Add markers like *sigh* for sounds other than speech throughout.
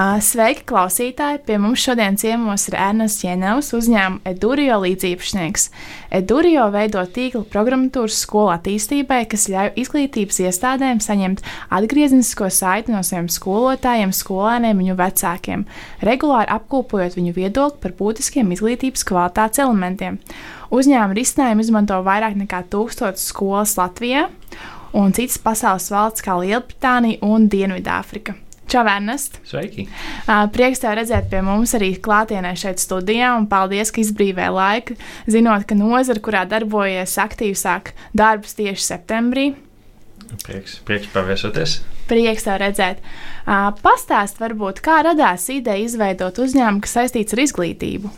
Sveiki, klausītāji! Pie mums šodien ciemos ir Ernests Jēnevs, uzņēmuma Edurio līdziepašnieks. Edurio veido tīkla programmatūras skolu attīstībai, kas ļauj izglītības iestādēm saņemt atgrieznisko saiti no saviem skolotājiem, skolēniem un viņu vecākiem, regulāri apkopojot viņu viedokli par būtiskiem izglītības kvalitātes elementiem. Uzņēmuma risinājumu izmanto vairāk nekā tūkstotis skolas Latvijā un citas pasaules valsts kā Lielbritānija un Dienvidāfrika. Čau, Ernest! Sveiki! Prieks tev redzēt pie mums arī klātienē šeit studijā, un paldies, ka izbrīvē laiku, zinot, ka nozara, kurā darbojies aktīvi, sāk darbus tieši septembrī. Prieks, prieks paviesoties! Prieks tev redzēt. Pastāst varbūt, kā radās ideja izveidot uzņēmumu, kas saistīts ar izglītību.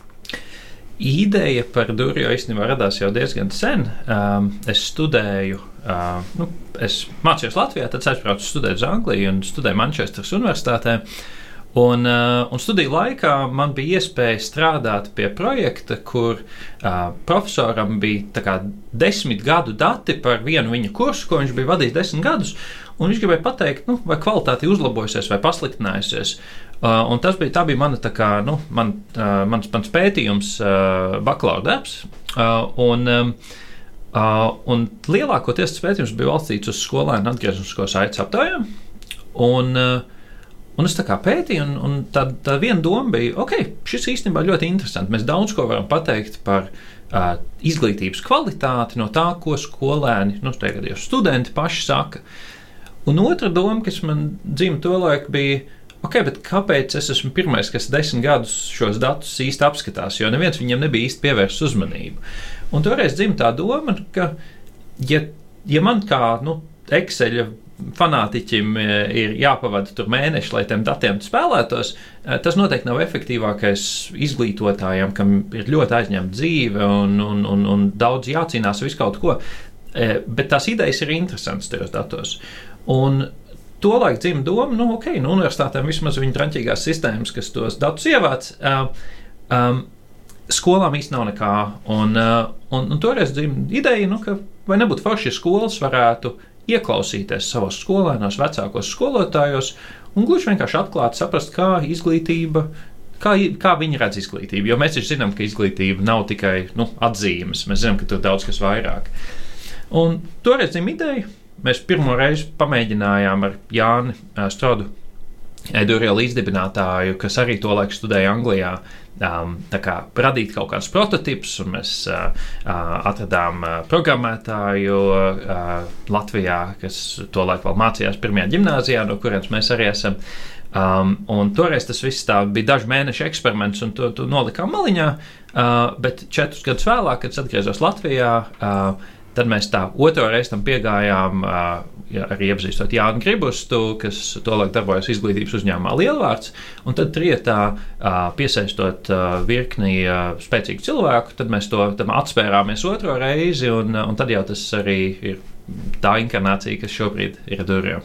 Ideja par Dūriju īstenībā radās jau diezgan sen. Um, es studēju, uh, nu, es mācījos Latvijā, tad aizbraucu studēt uz Angliju un studēju Manchesteras Universitātē. Un, uh, un studiju laikā man bija iespēja strādāt pie projekta, kur uh, profesoram bija kā, desmit gadu dati par vienu viņa kursu, ko viņš bija vadījis desmit gadus. Viņš gribēja pateikt, nu, vai kvalitāte ir uzlabojusies vai pasliktinājusies. Uh, un tas bija, bija mana, kā, nu, man, uh, mans, mans pētījums, uh, bakalaura darbs. Uh, un, um, uh, un lielākoties tas pētījums bija balstīts uz skolēnu atgrieznisko saites aptaujām. Un, uh, un es tā kā pētīju, un, un tā, tā viena doma bija, ok, šis īstenībā ļoti interesants. Mēs daudz ko varam pateikt par uh, izglītības kvalitāti no tā, ko skolēni, nu, tagad jau studenti paši saka. Un otra doma, kas man dzimta to laiku, bija Ok, bet kāpēc es esmu pirmais, kas desmit gadus šos datus īsti apskatās? Jo neviens viņam nebija īsti pievērsis uzmanību. Un toreiz dzimta tā doma, ka, ja, ja man kā nu, Excel fanātiķim e, ir jāpavada tur mēneši, lai tiem datiem spēlētos, e, tas noteikti nav efektīvākais izglītotājam, kam ir ļoti aizņemta dzīve un, un, un, un daudz jācīnās visu kaut ko. E, bet tās idejas ir interesantas tajos datos. Un Tolaik dzimta doma, nu, ok, nu, universitātēm vismaz viņa traņķīgās sistēmas, kas tos datus ievāc. Uh, um, skolām īstenībā nav nekā. Un, uh, un, un toreiz dzimta ideja, nu, ka vai nebūtu forši, ja skolas varētu ieklausīties savos skolēnos, vecākos skolotājos un gluži vienkārši atklāt, saprast, kā izglītība. Kā, kā viņi redz izglītību? Jo mēs taču zinām, ka izglītība nav tikai nu, atzīmes. Mēs zinām, ka tur ir daudz kas vairāk. Un toreiz dzimta ideja, Mēs pirmo reizi pamēģinājām ar Jāni Strādu, Edurija līdzdibinātāju, kas arī tolaik studēja Anglijā. Um, kā, radīt kaut kādus prototipus, un mēs uh, atradām uh, programmētāju uh, Latvijā, kas tolaik vēl mācījās pirmajā gimnājā, no kurienes mēs arī esam. Um, toreiz tas viss bija dažu mēnešu eksperiments, un to, to nolikām maliņā. Uh, bet četrus gadus vēlāk, kad atgriezos Latvijā, uh, Tad mēs tā otro reizi tam piegājām, ja, arī iepazīstot Jānu Gribustu, kas tolaik darbojas izglītības uzņēmumā Lielvārds. Un tad trietā piesaistot virkni spēcīgu cilvēku, tad mēs to atspērāmies otro reizi, un, un tad jau tas arī ir tā inkarnācija, kas šobrīd ir durvīm.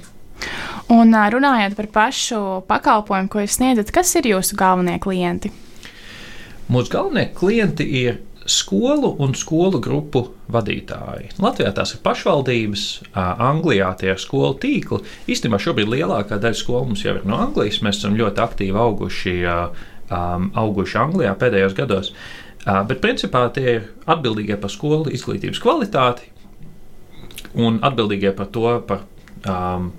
Un runājot par pašu pakalpojumu, ko jūs sniedzat, kas ir jūsu galvenie klienti? Mūsu galvenie klienti ir skolu un skolu grupu vadītāji. Latvijā tās ir pašvaldības, Anglijā tie ir skolu tīkli. Īstenībā šobrīd lielākā daļa skolu mums jau ir no Anglijas. Mēs esam ļoti aktīvi auguši, auguši Anglijā pēdējos gados. Bet principā tie ir atbildīgie par skolu izglītības kvalitāti un atbildīgie par to, par um,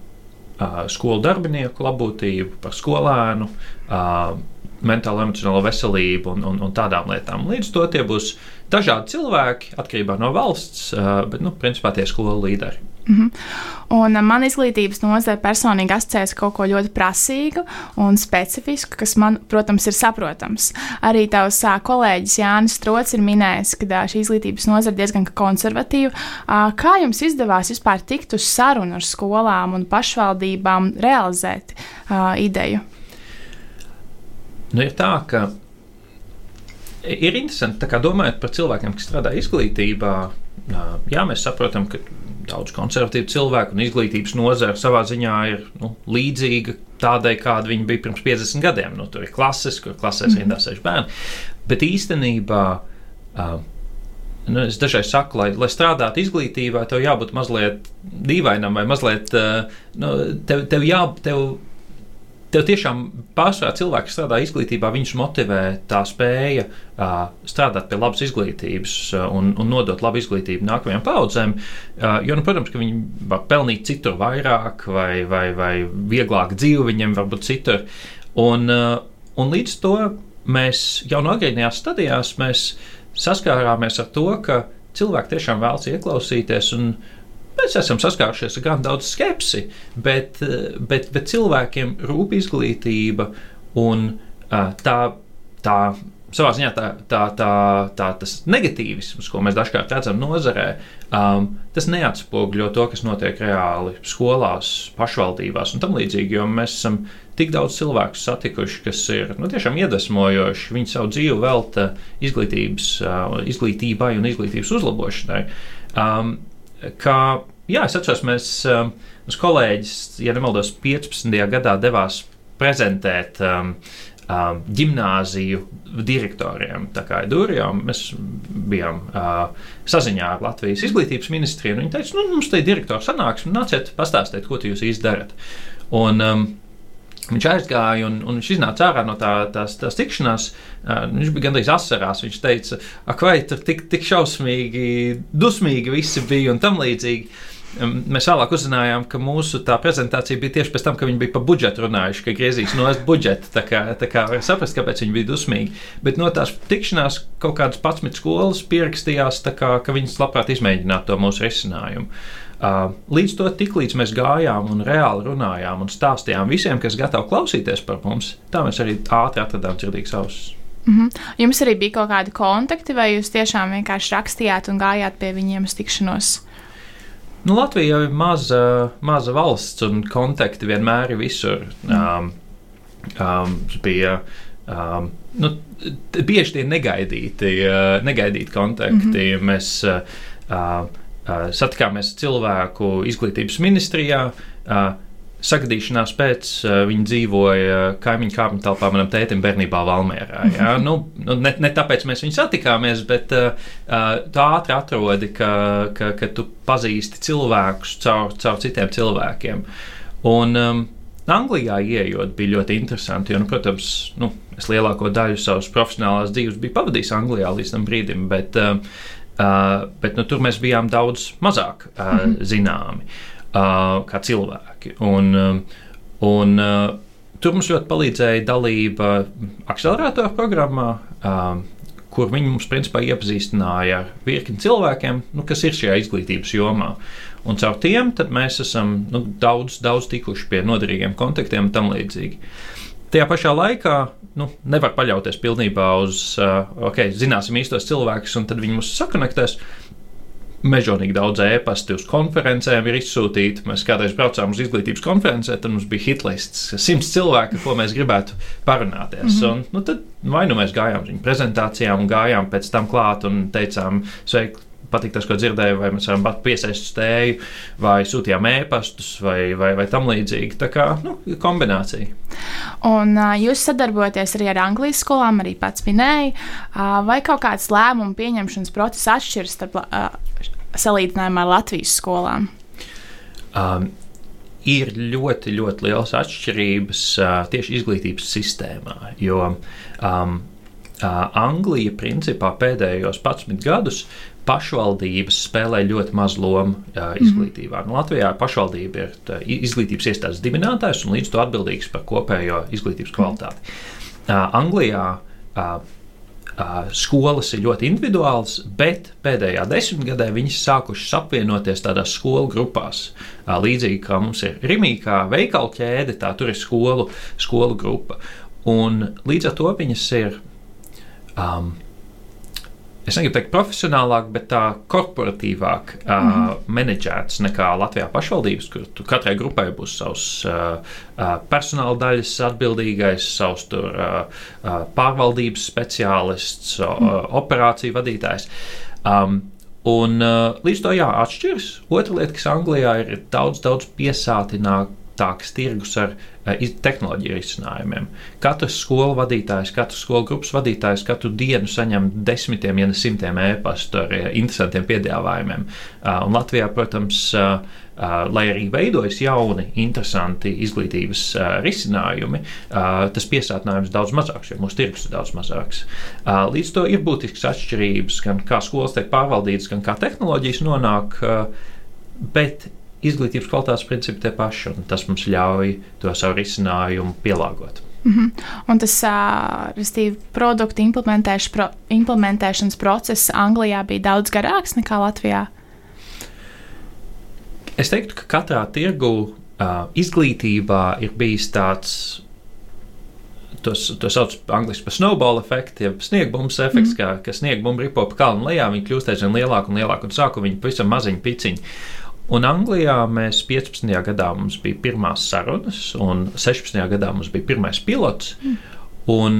skolu darbinieku labklājību, par skolēnu. Um, mentālo, emocionālo veselību un, un, un tādām lietām. Līdz to tie būs dažādi cilvēki, atkarībā no valsts, bet, nu, principā tie skolu līderi. Mm -hmm. Un man izglītības nozare personīgi asociējas kaut ko ļoti prasīgu un specifisku, kas man, protams, ir saprotams. Arī tavs kolēģis Jānis Strots ir minējis, ka šī izglītības nozare diezgan konservatīva. Kā jums izdevās vispār tikt uz sarunu ar skolām un pašvaldībām, realizēt ideju? Nu, ir tā, ka ir interesanti, kā domājot par cilvēkiem, kas strādā izglītībā. Jā, mēs saprotam, ka daudz konservatīvu cilvēku un izglītības nozara savā ziņā ir nu, līdzīga tādai, kāda viņa bija pirms 50 gadiem. Nu, tur ir klases, kur klasēs mm. rindā sēž bērni. Bet īstenībā uh, nu, es dažreiz saku, lai, lai strādātu izglītībā, tev jābūt mazliet dīvainam vai mazliet, nu, tev, tev jā, tev, tev tiešām pārsvarā cilvēki strādā izglītībā, viņus motivē tā spēja uh, strādāt pie labas izglītības uh, un, un nodot labu izglītību nākamajām paudzēm. Uh, jo, nu, protams, ka viņi var pelnīt citur vairāk vai, vai, vai vieglāk dzīvi viņiem varbūt citur. Un, uh, un līdz to mēs jau no agrīnajās stadijās saskārāmies ar to, ka cilvēki tiešām vēlas ieklausīties. Un, Mēs esam saskārušies ar gan daudz skepsi, bet, bet, bet cilvēkiem rūp izglītība un tā, tā savā ziņā tā, tā, tā, tā, tas negatīvisms, ko mēs dažkārt redzam nozarē, um, tas neatspoguļo to, kas notiek reāli skolās, pašvaldībās un tam līdzīgi. Jo mēs esam tik daudz cilvēku satikuši, kas ir nu, tiešām iedvesmojoši. Viņi savu dzīvi velta izglītības, izglītībai un izglītības uzlabošanai. Um, kā, jā, es atceros, mēs, um, mums kolēģis, ja nemaldos, 15. gadā devās prezentēt um, um, gimnāziju direktoriem. Tā kā Dūrijām mēs bijām uh, saziņā ar Latvijas izglītības ministriju, un viņi teica, nu, mums te ir direktors sanāksme, nāciet pastāstiet, ko jūs īsti darat. Un, um, Viņš aizgāja un, un viņš iznāca ārā no tā, tās, tās tikšanās. Uh, viņš bija gandrīz asarās. Viņš teica, ak, vai tur tik, tik šausmīgi, dusmīgi visi bija un tam līdzīgi. Um, mēs vēlāk uzzinājām, ka mūsu prezentācija bija tieši pēc tam, kad viņi bija par budžetu runājuši, ka griezīs no budžeta. Tā kā, tā kā var saprast, kāpēc viņi bija dusmīgi. Bet no tās tikšanās kaut kādas 11 skolas pierakstījās, kā, ka viņas labprāt izmēģinātu to mūsu risinājumu. Uh, līdz to tiklīdz mēs gājām un reāli runājām un stāstījām visiem, kas gatavi klausīties par mums, tā mēs arī ātri atradām dzirdīgas ausis. Mm -hmm. Jums arī bija kaut kādi kontakti, vai jūs tiešām vienkārši rakstījāt un gājāt pie viņiem uz tikšanos? Nu, Latvija jau ir maza, maza valsts, un kontakti vienmēr ir visur. Um, um, bija, um, nu, bieži tie negaidīti, uh, negaidīti kontakti. Mm -hmm. Mēs, uh, uh, satikāmies cilvēku izglītības ministrijā. Sagadīšanās pēc uh, viņi dzīvoja kaimiņu kāpņu telpā manam tētim bērnībā Valmērā. Ja? nu, nu, ne, ne tāpēc mēs viņu satikāmies, bet uh, tā ātri atrodi, ka, ka, ka tu pazīsti cilvēkus caur, caur citiem cilvēkiem. Un, um, Anglijā ieejot, bija ļoti interesanti. Jo, nu, protams, nu, es lielāko daļu savas profesionālās dzīves biju pavadījis Anglijā līdz tam brīdim, bet uh, Uh, bet nu, tur mēs bijām daudz mazāk uh, mm -hmm. zināmi uh, kā cilvēki. Un, un, uh, tur mums ļoti palīdzēja dalība akceleratoru programmā. Uh, kur viņi mums principā iepazīstināja ar virkni cilvēkiem, nu, kas ir šajā izglītības jomā. Un caur tiem mēs esam nu, daudz, daudz tikuši pie noderīgiem kontaktiem un tam līdzīgi. Tajā pašā laikā nu, nevar paļauties pilnībā uz, uh, ok, zināsim īstos cilvēkus, un tad viņi mūs sakonektēs. Mežonīgi daudz e-pasta uz konferencēm ir izsūtīti. Mēs kādreiz braucām uz izglītības konferencē, tad mums bija hitlists, simts cilvēku, ko mēs gribētu parunāties. Mm -hmm. un, nu, tad vai nu mēs gājām uz viņu prezentācijām, gājām pēc tam klāt un teicām, sveiki, patīk tas, ko dzirdēju, vai mēs varam piesaistīt stēju, vai sūtījām ēpastus, vai, vai, vai tam līdzīgi. Tā kā nu, kombinācija. Un uh, jūs sadarbojaties arī ar Anglijas skolām, arī pats minēja, uh, vai kaut kāds lēmumu pieņemšanas process atšķiras starp uh, salīdzinājumā ar Latvijas skolām? Um, ir ļoti, ļoti liels atšķirības uh, tieši izglītības sistēmā. Jo um, uh, Anglija principā pēdējos 11 gadus pašvaldības spēlē ļoti mazu lomu uh, izglītībā. Mm. Nu, Latvijā pašvaldība ir tā, izglītības iestādes dibinātājs un līdz to atbildīgs par kopējo izglītības kvalitāti. Uh, Anglijā uh, uh, skolas ir ļoti individuālas, bet pēdējā desmitgadē viņas sākušas apvienoties tādās skolu grupās. Līdzīgi kā mums ir Rimīkā veikalu ķēde, tā tur ir skolu, skolu grupa. Un līdz ar to viņas ir. Um, es negribu teikt profesionālāk, bet tā korporatīvāk mm -hmm. uh, menedžēts nekā Latvijā pašvaldības, kur katrai grupai būs savs uh, uh, personāla daļas atbildīgais, savs tur, uh, uh, pārvaldības speciālists, uh, mm. operāciju vadītājs. Um, Un, uh, līdz to jā, atšķiras. Otra lieta, kas Anglijā ir daudz, daudz piesātinātāka atvērtāks tirgus ar tehnoloģiju risinājumiem. Katrs skolu vadītājs, katrs skolu grupas vadītājs katru dienu saņem desmitiem, ja ne simtiem e-pastu ar interesantiem piedāvājumiem. Un Latvijā, protams, lai arī veidojas jauni, interesanti izglītības risinājumi, tas piesātinājums daudz mazāks, jo mūsu tirgus ir daudz mazāks. Līdz to ir būtisks atšķirības, gan kā skolas tiek pārvaldītas, gan kā tehnoloģijas nonāk. Bet izglītības kvalitātes principi tie paši, un tas mums ļauj to savu risinājumu pielāgot. Mm -hmm. Un tas uh, produktu implementēš, pro, implementēšanas process Anglijā bija daudz garāks nekā Latvijā. Es teiktu, ka katrā tirgu uh, izglītībā ir bijis tāds. Tos, to sauc angļuiski par snowball efektu, jeb sniegbumbuļs efekts, mm. kā, ka sniegbumbuļi ripo pa kalnu lejā, viņi kļūst aizvien lielāki un lielāki, un sākumā viņi pavisam maziņi piciņi. Un Anglijā mēs 15. gadā mums bija pirmās sarunas, un 16. gadā mums bija pirmais pilots. Mm. Un,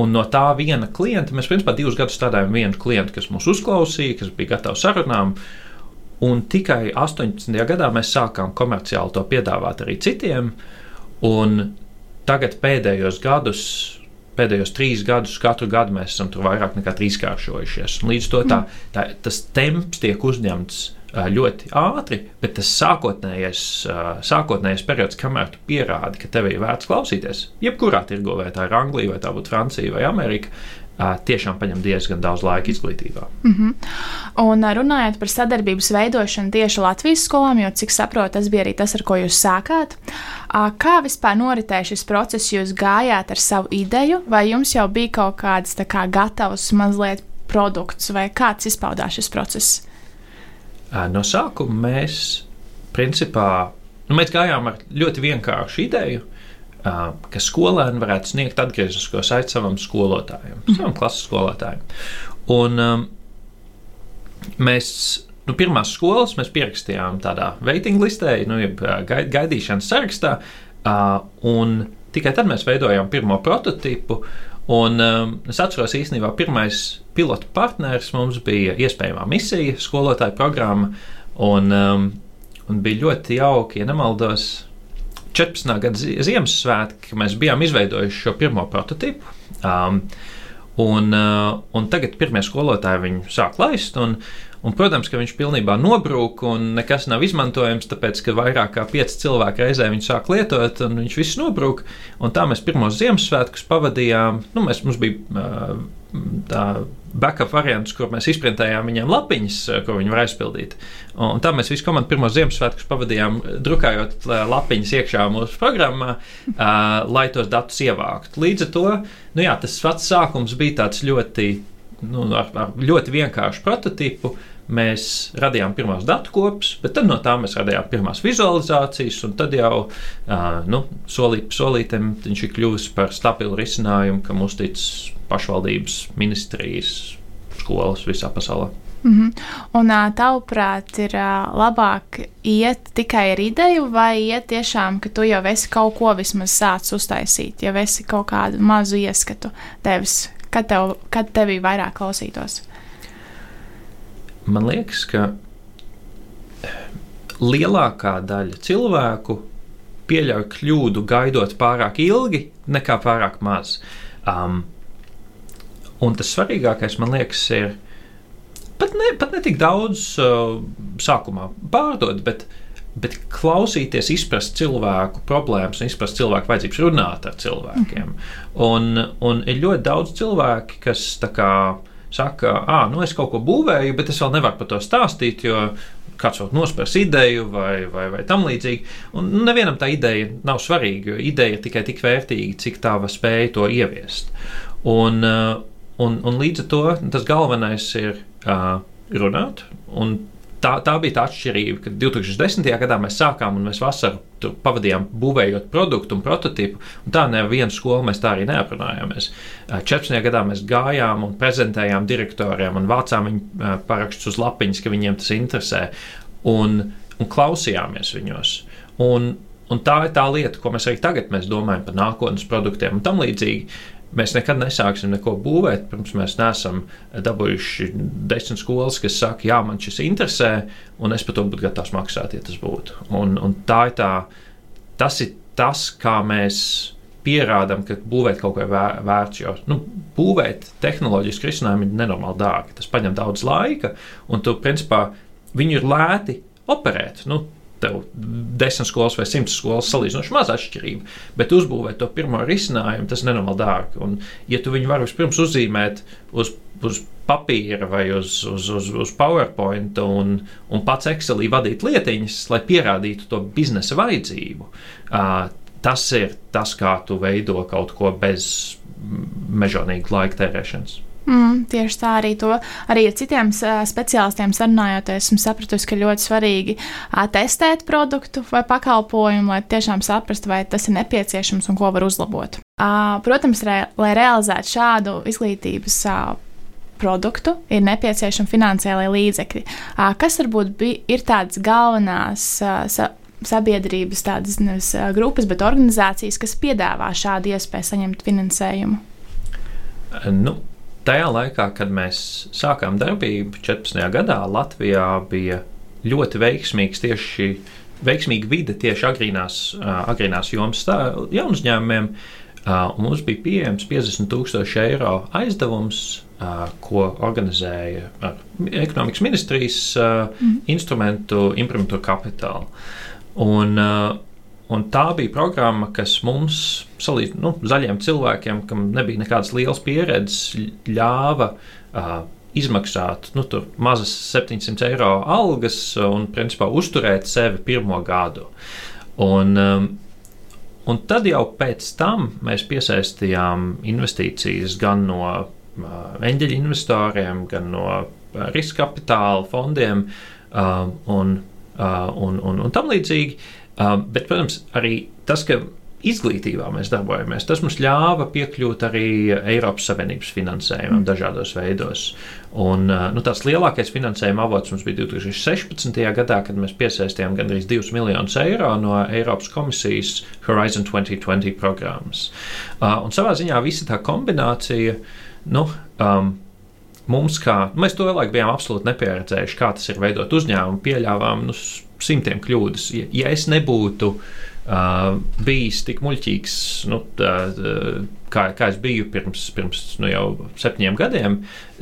un no tā viena klienta mēs principā divus gadus strādājām vienu klientu, kas mūs uzklausīja, kas bija gatavs sarunām. Un tikai 18. gadā mēs sākām komerciāli to piedāvāt arī citiem. Un tagad pēdējos gadus pēdējos trīs gadus, katru gadu mēs esam tur vairāk nekā trīskāršojušies. Līdz to tā, tā, tas temps tiek uzņemts ļoti ātri, bet tas sākotnējais, sākotnējais periods, kamēr tu pierādi, ka tev ir vērts klausīties, jebkurā tirgo, vai tā ir Anglija, vai tā būtu Francija vai Amerika, tiešām paņem diezgan daudz laika izglītībā. Mm -hmm. Un runājot par sadarbības veidošanu tieši Latvijas skolām, jo cik saprotu, tas bija arī tas, ar ko jūs sākāt. Kā vispār noritēja šis process? Jūs gājāt ar savu ideju, vai jums jau bija kaut kāds kā, gatavs mazliet produkts, vai kāds izpaudās šis process? No sākuma mēs principā nu, mēs gājām ar ļoti vienkāršu ideju, ka skolēni varētu sniegt atgrieznisko saiti savam skolotājam, mm. savam klases skolotājam. Un um, mēs nu, pirmās skolas mēs pierakstījām tādā waiting listē, nu, gaidīšanas sarakstā, uh, un tikai tad mēs veidojām pirmo prototipu. Un, um, es atceros, īstenībā pirmais pilotu partneris mums bija iespējamā misija, skolotāja programma. Un, um, un bija ļoti jauki, ja nemaldos, 14. gada Ziemassvētki, kad mēs bijām izveidojuši šo pirmo prototipu. Um, un, uh, un tagad pirmie skolotāji viņu sāk laist. Un, Un, protams, ka viņš pilnībā nobrūk un nekas nav izmantojams, tāpēc, ka vairāk kā pieci cilvēki reizē viņu sāk lietot, un viņš viss nobrūk. Un tā mēs pirmos Ziemassvētkus pavadījām. Nu, mēs, mums bija tā backup variants, kur mēs izprintējām viņiem lapiņas, ko viņi var aizpildīt. Un tā mēs visu komandu pirmos Ziemassvētkus pavadījām, drukājot lapiņas iekšā mūsu programmā, lai tos datus ievāktu. Līdz ar to nu jā, tas pats sākums bija tāds ļoti, nu, ar, ar ļoti vienkāršu prototipu. Uh, mēs radījām pirmās datu kopus, bet tad no tā mēs radījām pirmās vizualizācijas, un tad jau nu, solīt pa solītam viņš ir kļuvis par stabilu risinājumu, kam uztic pašvaldības, ministrijas, skolas visā pasaulē. Mm -hmm. Un tavuprāt, ir labāk iet tikai ar ideju, vai iet tiešām, ka tu jau esi kaut ko vismaz sācis uztaisīt, jau esi kaut kādu mazu ieskatu devis, kad, tev, kad tevī vairāk klausītos? Man liekas, ka lielākā daļa cilvēku pieļauj kļūdu gaidot pārāk ilgi nekā pārāk maz. Um, un tas svarīgākais, man liekas, ir pat ne, pat ne tik daudz uh, sākumā pārdot, bet, bet klausīties, izprast cilvēku problēmas, izprast cilvēku vajadzības, runāt ar cilvēkiem. Un, un ir ļoti daudz cilvēku, kas tā kā saka, ah, nu es kaut ko būvēju, bet es vēl nevaru par to stāstīt, jo kāds vēl nospērs ideju vai, vai, vai tam līdzīgi. Un nevienam tā ideja nav svarīga, jo ideja ir tikai tik vērtīga, cik tā var spēja to ieviest. Un, un, un līdz ar to tas galvenais ir uh, runāt un tā, tā bija tā atšķirība, ka 2010. gadā mēs sākām un mēs vasaru pavadījām būvējot produktu un prototipu. Un tā neviena skola mēs tā arī neaprunājāmies. 14. gadā mēs gājām un prezentējām direktoriem un vācām viņu parakstus uz lapiņas, ka viņiem tas interesē. Un, un klausījāmies viņos. Un, un tā ir tā lieta, ko mēs arī tagad mēs domājam par nākotnes produktiem un tam līdzīgi. Mēs nekad nesāksim neko būvēt, pirms mēs neesam dabūjuši desmit skolas, kas saka, jā, man šis interesē, un es par to būtu gatavs maksāt, ja tas būtu. Un, un tā ir tā, tas ir tas, kā mēs pierādām, ka būvēt kaut ko vērts. Jo nu, būvēt tehnoloģisku risinājumu ir nenormāli dārgi. Tas prasa daudz laika, un tu, principā, viņu ir lēti operēt. Nu, tev desmit skolas vai simts skolas salīdzinoši maz atšķirība, bet uzbūvēt to pirmo risinājumu, tas nenormāli dārgi. Un, ja tu viņu vari vispirms uzzīmēt uz, uz papīra vai uz, uz, uz, uz PowerPoint un, un pats Excelī vadīt lietiņas, lai pierādītu to biznesa vajadzību, uh, tas ir tas, kā tu veido kaut ko bez mežonīga laika tērēšanas. Mm, tieši tā arī to arī ar citiem speciālistiem sarunājoties, esmu sapratusi, ka ļoti svarīgi testēt produktu vai pakalpojumu, lai tiešām saprastu, vai tas ir nepieciešams un ko var uzlabot. Protams, re, lai realizētu šādu izglītības produktu, ir nepieciešami finansiālie līdzekļi. Kas varbūt bija, ir tādas galvenās sabiedrības tādas nevis grupas, bet organizācijas, kas piedāvā šādu iespēju saņemt finansējumu? Nu, tajā laikā, kad mēs sākām darbību, 14. gadā Latvijā bija ļoti veiksmīgs tieši veiksmīga vide tieši agrīnās, agrīnās jomas jaunu uzņēmumiem. Mums bija pieejams 50,000 eiro aizdevums, ko organizēja ekonomikas ministrijas mm. instrumentu imprimatūra kapitāla. Un, Un tā bija programma, kas mums, salīdz, nu, zaļiem cilvēkiem, kam nebija nekādas lielas pieredzes, ļāva uh, izmaksāt nu, mazas 700 eiro algas un principā uzturēt sevi pirmo gadu. Un, um, un tad jau pēc tam mēs piesaistījām investīcijas gan no uh, eņģeļu investoriem, gan no uh, riska kapitāla fondiem uh, un, uh, un, un, un tam līdzīgi. Um, bet, protams, arī tas, ka izglītībā mēs darbojamies, tas mums ļāva piekļūt arī Eiropas Savienības finansējumam mm. dažādos veidos. Un, uh, nu, tāds lielākais finansējuma avots mums bija 2016. gadā, kad mēs piesaistījām gandrīz 2 miljonus eiro no Eiropas komisijas Horizon 2020 programmas. Uh, un savā ziņā visa tā kombinācija. Nu, um, Mums, kā mēs to laiku bijām absolūti nepieredzējuši, kā tas ir veidot uzņēmumu, pieļāvām nu, simtiem kļūdas. Ja, ja es nebūtu uh, bijis tik muļķīgs, nu, tā, kā, kā es biju pirms, pirms nu, jau septiņiem gadiem,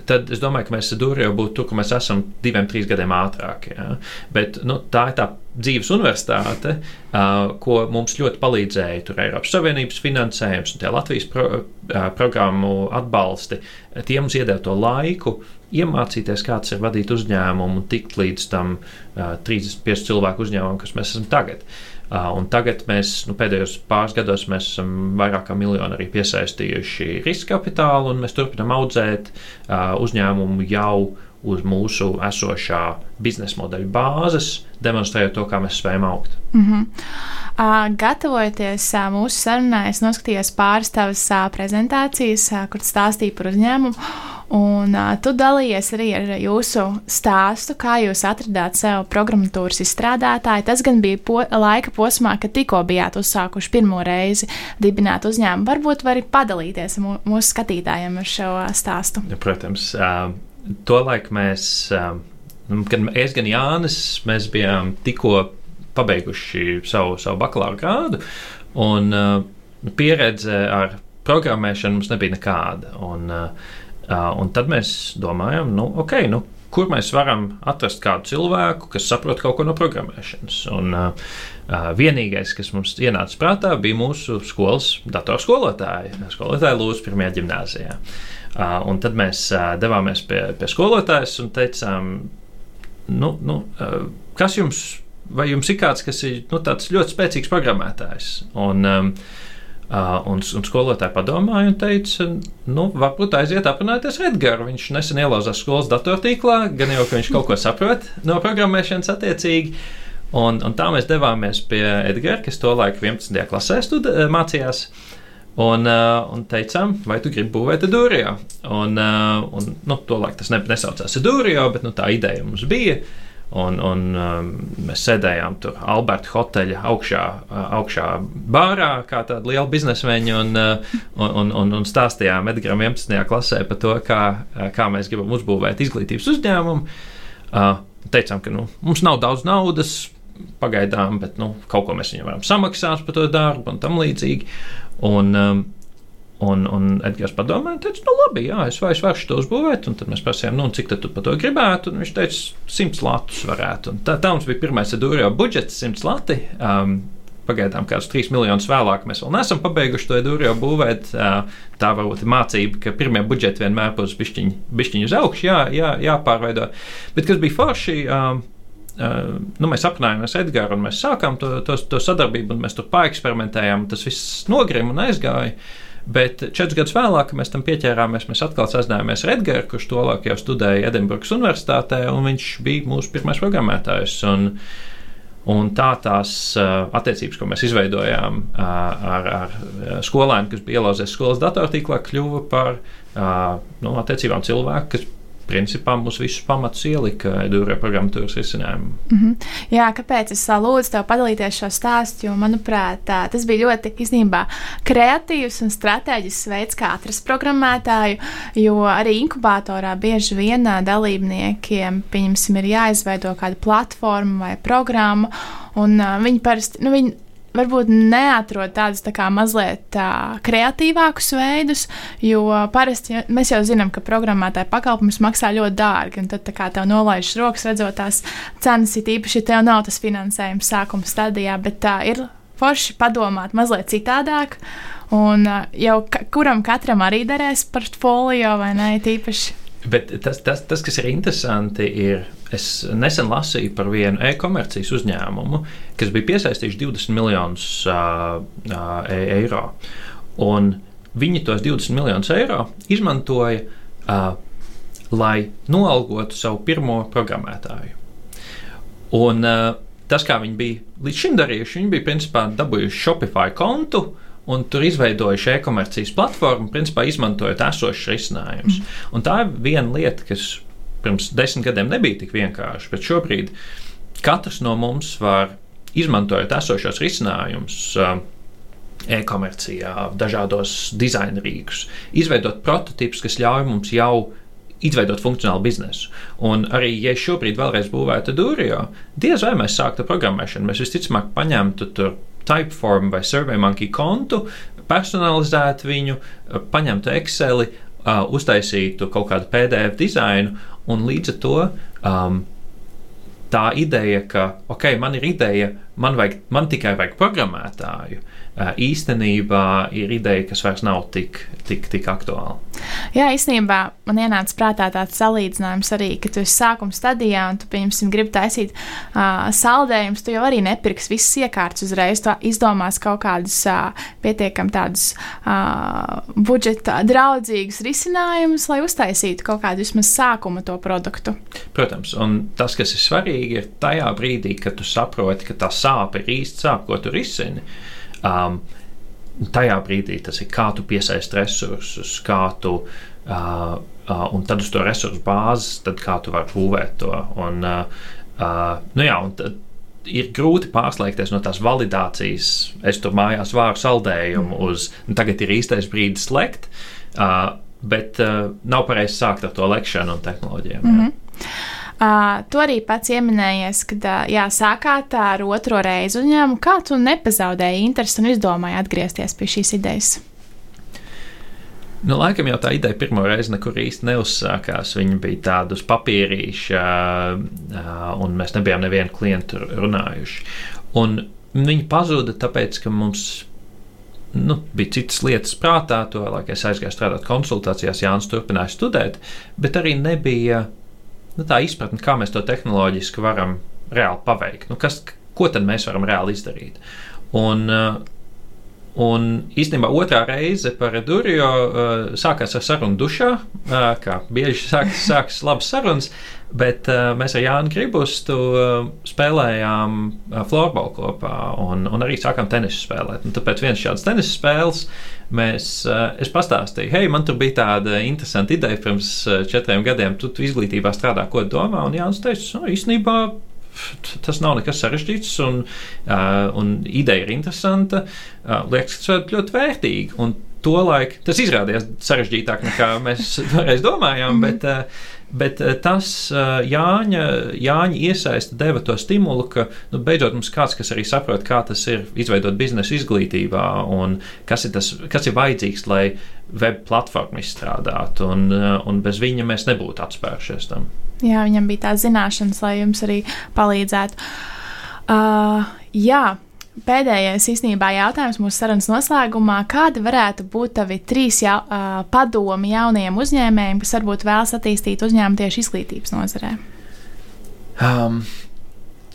tad es domāju, ka mēs Dūrijā būtu tur, kur mēs esam diviem, trīs gadiem ātrāk. Ja? Bet nu, tā ir tā dzīves universitāte, uh, ko mums ļoti palīdzēja. Tur Eiropas Savienības finansējums un Latvijas pro, uh, programmu atbalsti. Tie mums iedeva to laiku, iemācīties, kāds ir vadīt uzņēmumu un tikt līdz tam uh, 35 cilvēku uzņēmumam, kas mēs esam tagad. Uh, tagad mēs nu, pēdējos pāris gados esam vairāk kā miljonu arī piesaistījuši riska kapitālu, un mēs turpinām audzēt uh, uzņēmumu jau uz mūsu esošā biznesa modeļa bāzes, demonstrējot to, kā mēs spējam augt. Mm -hmm. uh, gatavojoties uh, mūsu sarunai, es noskatījos pāris tavas uh, prezentācijas, uh, kur stāstīja par uzņēmumu. Un uh, tu dalījies arī ar jūsu stāstu, kā jūs atradāt sev programmatūras izstrādātāju. Tas gan bija po laika posmā, kad tikko bijāt uzsākuši pirmo reizi dibināt uzņēmumu. Varbūt vari padalīties mūsu skatītājiem ar šo stāstu. Ja, protams. Uh Tolaik mēs, um, gan es, gan Jānis, mēs bijām tikko pabeiguši savu, savu bakalaura grādu, un uh, pieredze ar programmēšanu mums nebija nekāda. Un, uh, uh, un tad mēs domājam, nu, ok, nu, kur mēs varam atrast kādu cilvēku, kas saprot kaut ko no programmēšanas. Un, uh, vienīgais, kas mums ienāca prātā, bija mūsu skolas datorskolotāja, skolotāja Lūsas pirmajā gimnājā. Uh, un tad mēs uh, devāmies pie, pie skolotājas un teicām, nu, nu, uh, kas jums, vai jums ir kāds, kas ir nu, tāds ļoti spēcīgs programmētājs? Un, um, Uh, un, un skolotāja padomāja un teica, nu, varbūt aiziet aprunāties ar Edgars. Viņš nesen ielauzās skolas datortīklā, gan jau, ka viņš kaut ko saprot no programmēšanas attiecīgi. Un, un tā mēs devāmies pie Edgara, kas to laiku 11. klasē studi, mācījās. Uh, Un, uh, un teicām, vai tu gribi būvēt Dūrijā? Un, uh, un nu, tolaik tas ne, nesaucās Dūrijā, bet nu, tā ideja mums bija. Un, un um, mēs sēdējām tur Alberta hoteļa augšā, augšā bārā, kā tāda liela biznesmeņa, un, uh, un, un, un stāstījām Edgars 11. klasē par to, kā, kā mēs gribam uzbūvēt izglītības uzņēmumu. Uh, teicām, ka nu, mums nav daudz naudas, pagaidām, bet nu, kaut ko mēs viņam varam samaksāt par to darbu un tam līdzīgi. Un, um, Un, un Edgars padomāja, teica, nu, labi, jā, es, vai, es varu to uzbūvēt. Un tad mēs prasījām, nu, cik tu par to gribētu. Un viņš teica, 100 latus varētu. Un tā, tā mums bija pirmais Edūrijā budžets, 100 lati. Um, Pagaidām, kādus trīs miljonus vēlāk, mēs vēl neesam pabeiguši to Edūrijā būvēt. Tā varbūt ir mācība, ka pirmie budžeti vienmēr būs bišķiņi, bišķiņi uz augšu, jā, jā, jāpārveido. Bet kas bija forši? Uh, nu, mēs apmainījāmies ar Edgars, un mēs sākām to, to, to sadarbību, un mēs tur pāreksperimentējām. Tas viss nogrima un aizgāja. Bet četrus gadus vēlāk, mēs tam pieķērāmies, mēs atkal sazinājāmies ar Edgars, kurš tolaik jau studēja Edinburgas Universitātē, un viņš bija mūsu pirmais programmētājs. Un, un tā tās uh, attiecības, ko mēs izveidojām uh, ar, ar skolēniem, kas bija ielauzies skolas datortīklā, kļuva par uh, nu, attiecībām cilvēku, kas principā mums visus pamatus ielika Edūra programmatūras risinājumu. Mm -hmm. Jā, kāpēc es lūdzu tev padalīties šo stāstu, jo, manuprāt, tas bija ļoti īstenībā kreatīvs un strateģisks veids, kā atrast programmētāju, jo arī inkubatorā bieži vien dalībniekiem, pieņemsim, ir jāizveido kāda platforma vai programma, un uh, viņi parasti, nu, viņi varbūt neatrod tādus tā kā mazliet tā, kreatīvākus veidus, jo parasti ja, mēs jau zinām, ka programmētāja pakalpojums maksā ļoti dārgi, tad tā kā tev nolaižas rokas, redzot tās cenas, it īpaši, ja tev nav tas finansējums sākuma stadijā, bet tā ir forši padomāt mazliet citādāk. Un jau ka, kuram katram arī derēs portfolio vai ne? Tīpaši Bet tas, tas, tas, kas ir interesanti, ir, es nesen lasīju par vienu e-komercijas uzņēmumu, kas bija piesaistījuši 20 miljonus uh, uh, eiro. Un viņi tos 20 miljonus eiro izmantoja, uh, lai noalgotu savu pirmo programmētāju. Un, uh, tas, kā viņi bija līdz šim darījuši, viņi bija principā dabūjuši Shopify kontu un tur izveidojuši e-komercijas platformu, principā izmantojot esošus risinājumus. Mm. Tā ir viena lieta, kas pirms desmit gadiem nebija tik vienkārša, bet šobrīd katrs no mums var izmantojot esošos risinājumus. Uh, E-komercijā, dažādos dizaina rīkus, izveidot prototipus, kas ļauj mums jau izveidot funkcionālu biznesu. Un arī, ja šobrīd vēlreiz būvētu Dūrijā, diez vai mēs sāktu programmēšanu, mēs visticamāk paņemtu tur Typeform vai SurveyMonkey kontu, personalizētu viņu, paņemtu Excel, uh, uztaisītu kaut kādu PDF dizainu, un līdz ar to um, tā ideja, ka, ok, man ir ideja, man, vajag, man tikai vajag programmētāju, īstenībā ir ideja, kas vairs nav tik, tik, tik aktuāla. Jā, īstenībā man ienāca prātā tāds salīdzinājums arī, ka tu esi sākuma stadijā un tu, pieņemsim, gribi taisīt uh, saldējumus, tu jau arī nepirksi visas iekārtas uzreiz. Tu izdomās kaut kādus uh, pietiekami tādus uh, budžeta draudzīgus risinājumus, lai uztaisītu kaut kādu vismaz sākuma to produktu. Protams, un tas, kas ir svarīgi, ir tajā brīdī, kad tu saproti, ka tā sāpe ir īsti sāpe, ko tu risini. Um, tajā brīdī tas ir kā tu piesaisti resursus, kā tu. Uh, uh, un tad uz to resursu bāzes, tad kā tu vari būvēt to. Un, uh, uh, nu jā, un tad, ir grūti pārslēgties no tās validācijas. Es tur mājās vāru saldējumu mm. uz, nu, tagad ir īstais brīdis lekt, uh, bet uh, nav pareizi sākt ar to lekšanu un tehnoloģijām. Mm -hmm. Uh, tu arī pats pieminējies, ka uh, jā, sākāt ar otro reizi uzņēmumu. Kā tu nepazaudēji interesi un izdomāji atgriezties pie šīs idejas? Nu, laikam jau tā ideja pirmo reizi nekur īsti neuzsākās. Viņa bija tāda uz papīrīša, un mēs nebijām nevienu klientu runājuši. Un viņa pazuda tāpēc, ka mums nu, bija citas lietas prātā, to laikā es aizgāju strādāt konsultācijās, Jānis turpināja studēt, bet arī nebija nu, tā izpratne, kā mēs to tehnoloģiski varam reāli paveikt. Nu, kas, ko tad mēs varam reāli izdarīt? Un, uh, Un īstenībā otrā reize par Durio uh, sākās ar sarunu dušā, uh, kā bieži sākas, *laughs* sākas labas sarunas, bet uh, mēs ar Jānu Gribustu uh, spēlējām uh, floorbola kopā un, un arī sākām tenisu spēlēt. Un tāpēc viens šāds tenisa spēles mēs, uh, es pastāstīju, hei, man tur bija tāda interesanta ideja pirms četriem gadiem, tu, tu izglītībā strādā, ko domā, un Jānis teica, no, īstenībā tas nav nekas sarežģīts, un, uh, un ideja ir interesanta. Uh, liekas, ka tas ir ļoti vērtīgi. Un tolaik tas izrādījās sarežģītāk nekā mēs *laughs* toreiz domājām, mm. bet, uh, Bet eh, tas eh, Jāņa, Jāņa iesaista deva to stimulu, ka nu, beidzot mums kāds, kas arī saprot, kā tas ir izveidot biznesa izglītībā un kas ir, tas, kas ir vajadzīgs, lai web platformu izstrādātu. Un, eh, un bez viņa mēs nebūtu atspērušies tam. Jā, viņam bija tā zināšanas, lai jums arī palīdzētu. Uh, jā, Pēdējais īstenībā jautājums mūsu sarunas noslēgumā. Kādi varētu būt tavi trīs jau, uh, padomi jaunajiem uzņēmējiem, kas varbūt vēlas attīstīt uzņēmumu tieši izglītības nozarē? Um,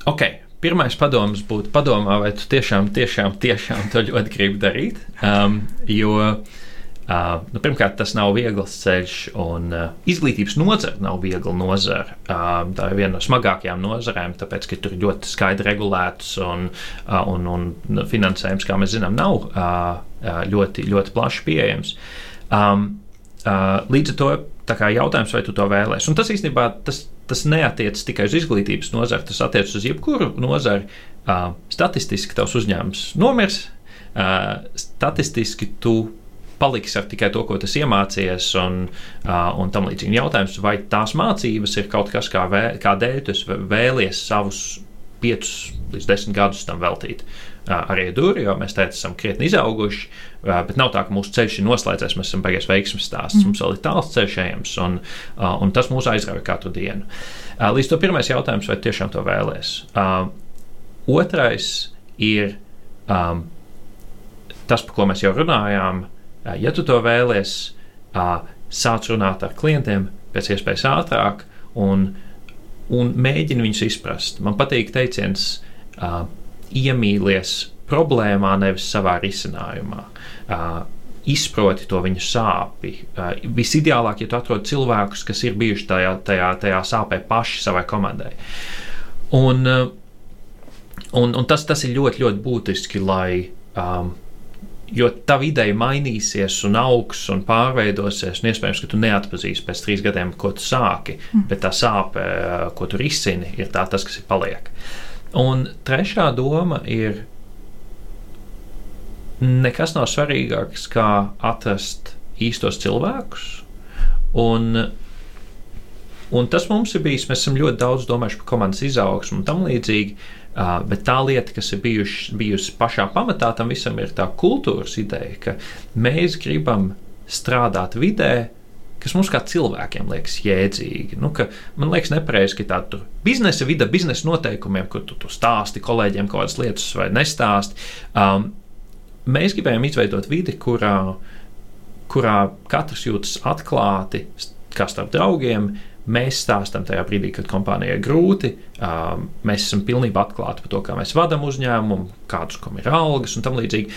ok. Pirmais padoms būtu padomā, vai tu tiešām, tiešām, tiešām to ļoti gribi darīt. Um, jo uh, Uh, nu, pirmkārt, tas nav viegls ceļš, un uh, izglītības nozare nav viegla nozare. Uh, tā ir viena no smagākajām nozarēm, tāpēc, ka tur ir ļoti skaidri regulēts un, uh, un, un finansējums, kā mēs zinām, nav uh, ļoti, ļoti plaši pieejams. Um, uh, līdz ar to kā, jautājums, vai tu to vēlēsies. Un tas īstenībā tas, tas neatiecas tikai uz izglītības nozari, tas attiecas uz jebkuru nozari. Uh, statistiski tavs uzņēmums nomirs, uh, statistiski tu paliksi ar tikai to, ko tas iemācījies, un, uh, un tam līdzīgi. Jautājums, vai tās mācības ir kaut kas, kā vē, kādēļ tu vēlies savus piecus līdz desmit gadus tam veltīt. Uh, arī dūri, jo mēs teicu, esam krietni izauguši, uh, bet nav tā, ka mūsu ceļš ir noslēdzies, mēs esam beigas veiksmes stāsts. Mm. Mums vēl ir tāls ceļš ejams, un, un tas mūs aizrauja katru dienu. Līdz to pirmais jautājums, vai tiešām to vēlēs. Otrais ir um, tas, par ko mēs jau runājām, Ja tu to vēlies, sāc runāt ar klientiem pēc iespējas ātrāk un, un mēģini viņus izprast. Man patīk teiciens, iemīlies problēmā, nevis savā risinājumā. Izproti to viņa sāpi. Visideālāk, ja tu atrod cilvēkus, kas ir bijuši tajā, tajā, tajā sāpē paši savai komandai. Un, un, un tas, tas ir ļoti, ļoti būtiski, lai um, Jo tā ideja mainīsies, un augs un pārveidosies. Un iespējams, ka tu neatpazīsi pēc trīs gadiem, ko tu sāki, mm. bet tā sāpe, ko tu risini, ir tā, tas, kas ir paliek. Un trešā doma ir, nekas nav svarīgāks kā atrast īstos cilvēkus. Un, un tas mums ir bijis, mēs esam ļoti daudz domājuši par komandas izaugsmu un tam līdzīgi. Uh, bet tā lieta, kas ir bijuši, bijusi pašā pamatā tam visam, ir tā kultūras ideja, ka mēs gribam strādāt vidē, kas mums kā cilvēkiem liekas jēdzīgi. Nu, man liekas, nepareizi, ka tāda biznesa vide, biznesa noteikumiem, kur tu, tu stāsti kolēģiem kaut kādas lietas vai nestāsti. Um, mēs gribējām izveidot vidi, kurā, kurā katrs jūtas atklāti, kā starp draugiem, Mēs stāstām tajā brīdī, kad kompānijai ir grūti, mēs esam pilnībā atklāti par to, kā mēs vadām uzņēmumu, kādas ir algas un tam līdzīgi.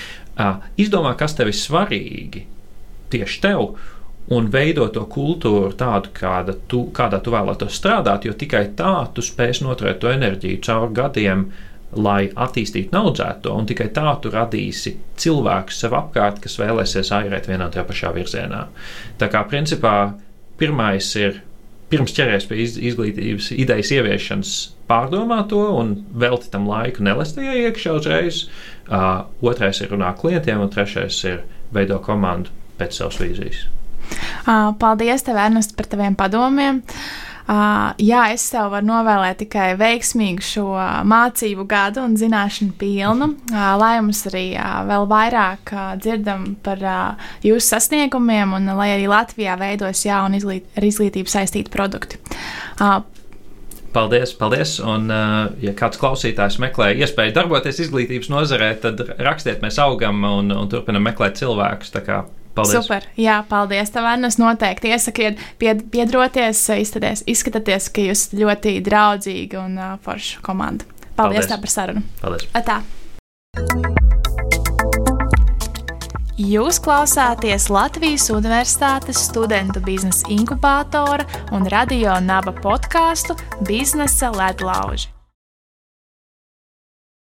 Izdomā, kas tev ir svarīgi tieši tev, un veido to kultūru tādu, kāda tu, kādā tu vēlētos strādāt, jo tikai tā tu spēsi noturēt to enerģiju cauri gadiem, lai attīstītu un audzētu to, un tikai tā tu radīsi cilvēkus sev apkārt, kas vēlēsies airēt vienā un tajā pašā virzienā. Tā kā principā pirmais ir pirms ķeries pie izglītības idejas ieviešanas, pārdomā to un velti tam laiku, nelest tajā iekšā uzreiz. Uh, otrais ir runāt klientiem, un trešais ir veido komandu pēc savas vīzijas. Paldies, tev, Ernest, par taviem padomiem. Uh, Uh, jā, es tev varu novēlēt tikai veiksmīgu šo mācību gadu un zināšanu pilnu, uh, lai mums arī uh, vēl vairāk uh, dzirdam par uh, jūsu sasniegumiem un lai arī Latvijā veidos jauni izglīt, ar izglītību saistīti produkti. Uh, Paldies, paldies. Un, ja kāds klausītājs meklē iespēju darboties izglītības nozarē, tad rakstiet, mēs augam un, un turpinam meklēt cilvēkus. Paldies. Super. Jā, paldies. Tev, Anna, noteikti iesakiet, pied, piedroties, izskaties, izskatāties, ka jūs ļoti draudzīgi un uh, forša komanda. Paldies, paldies. par sarunu. Paldies. Atā. Jūs klausāties Latvijas Universitātes studentu biznesa inkubātora un radio naba podkāstu Biznesa ledlauži.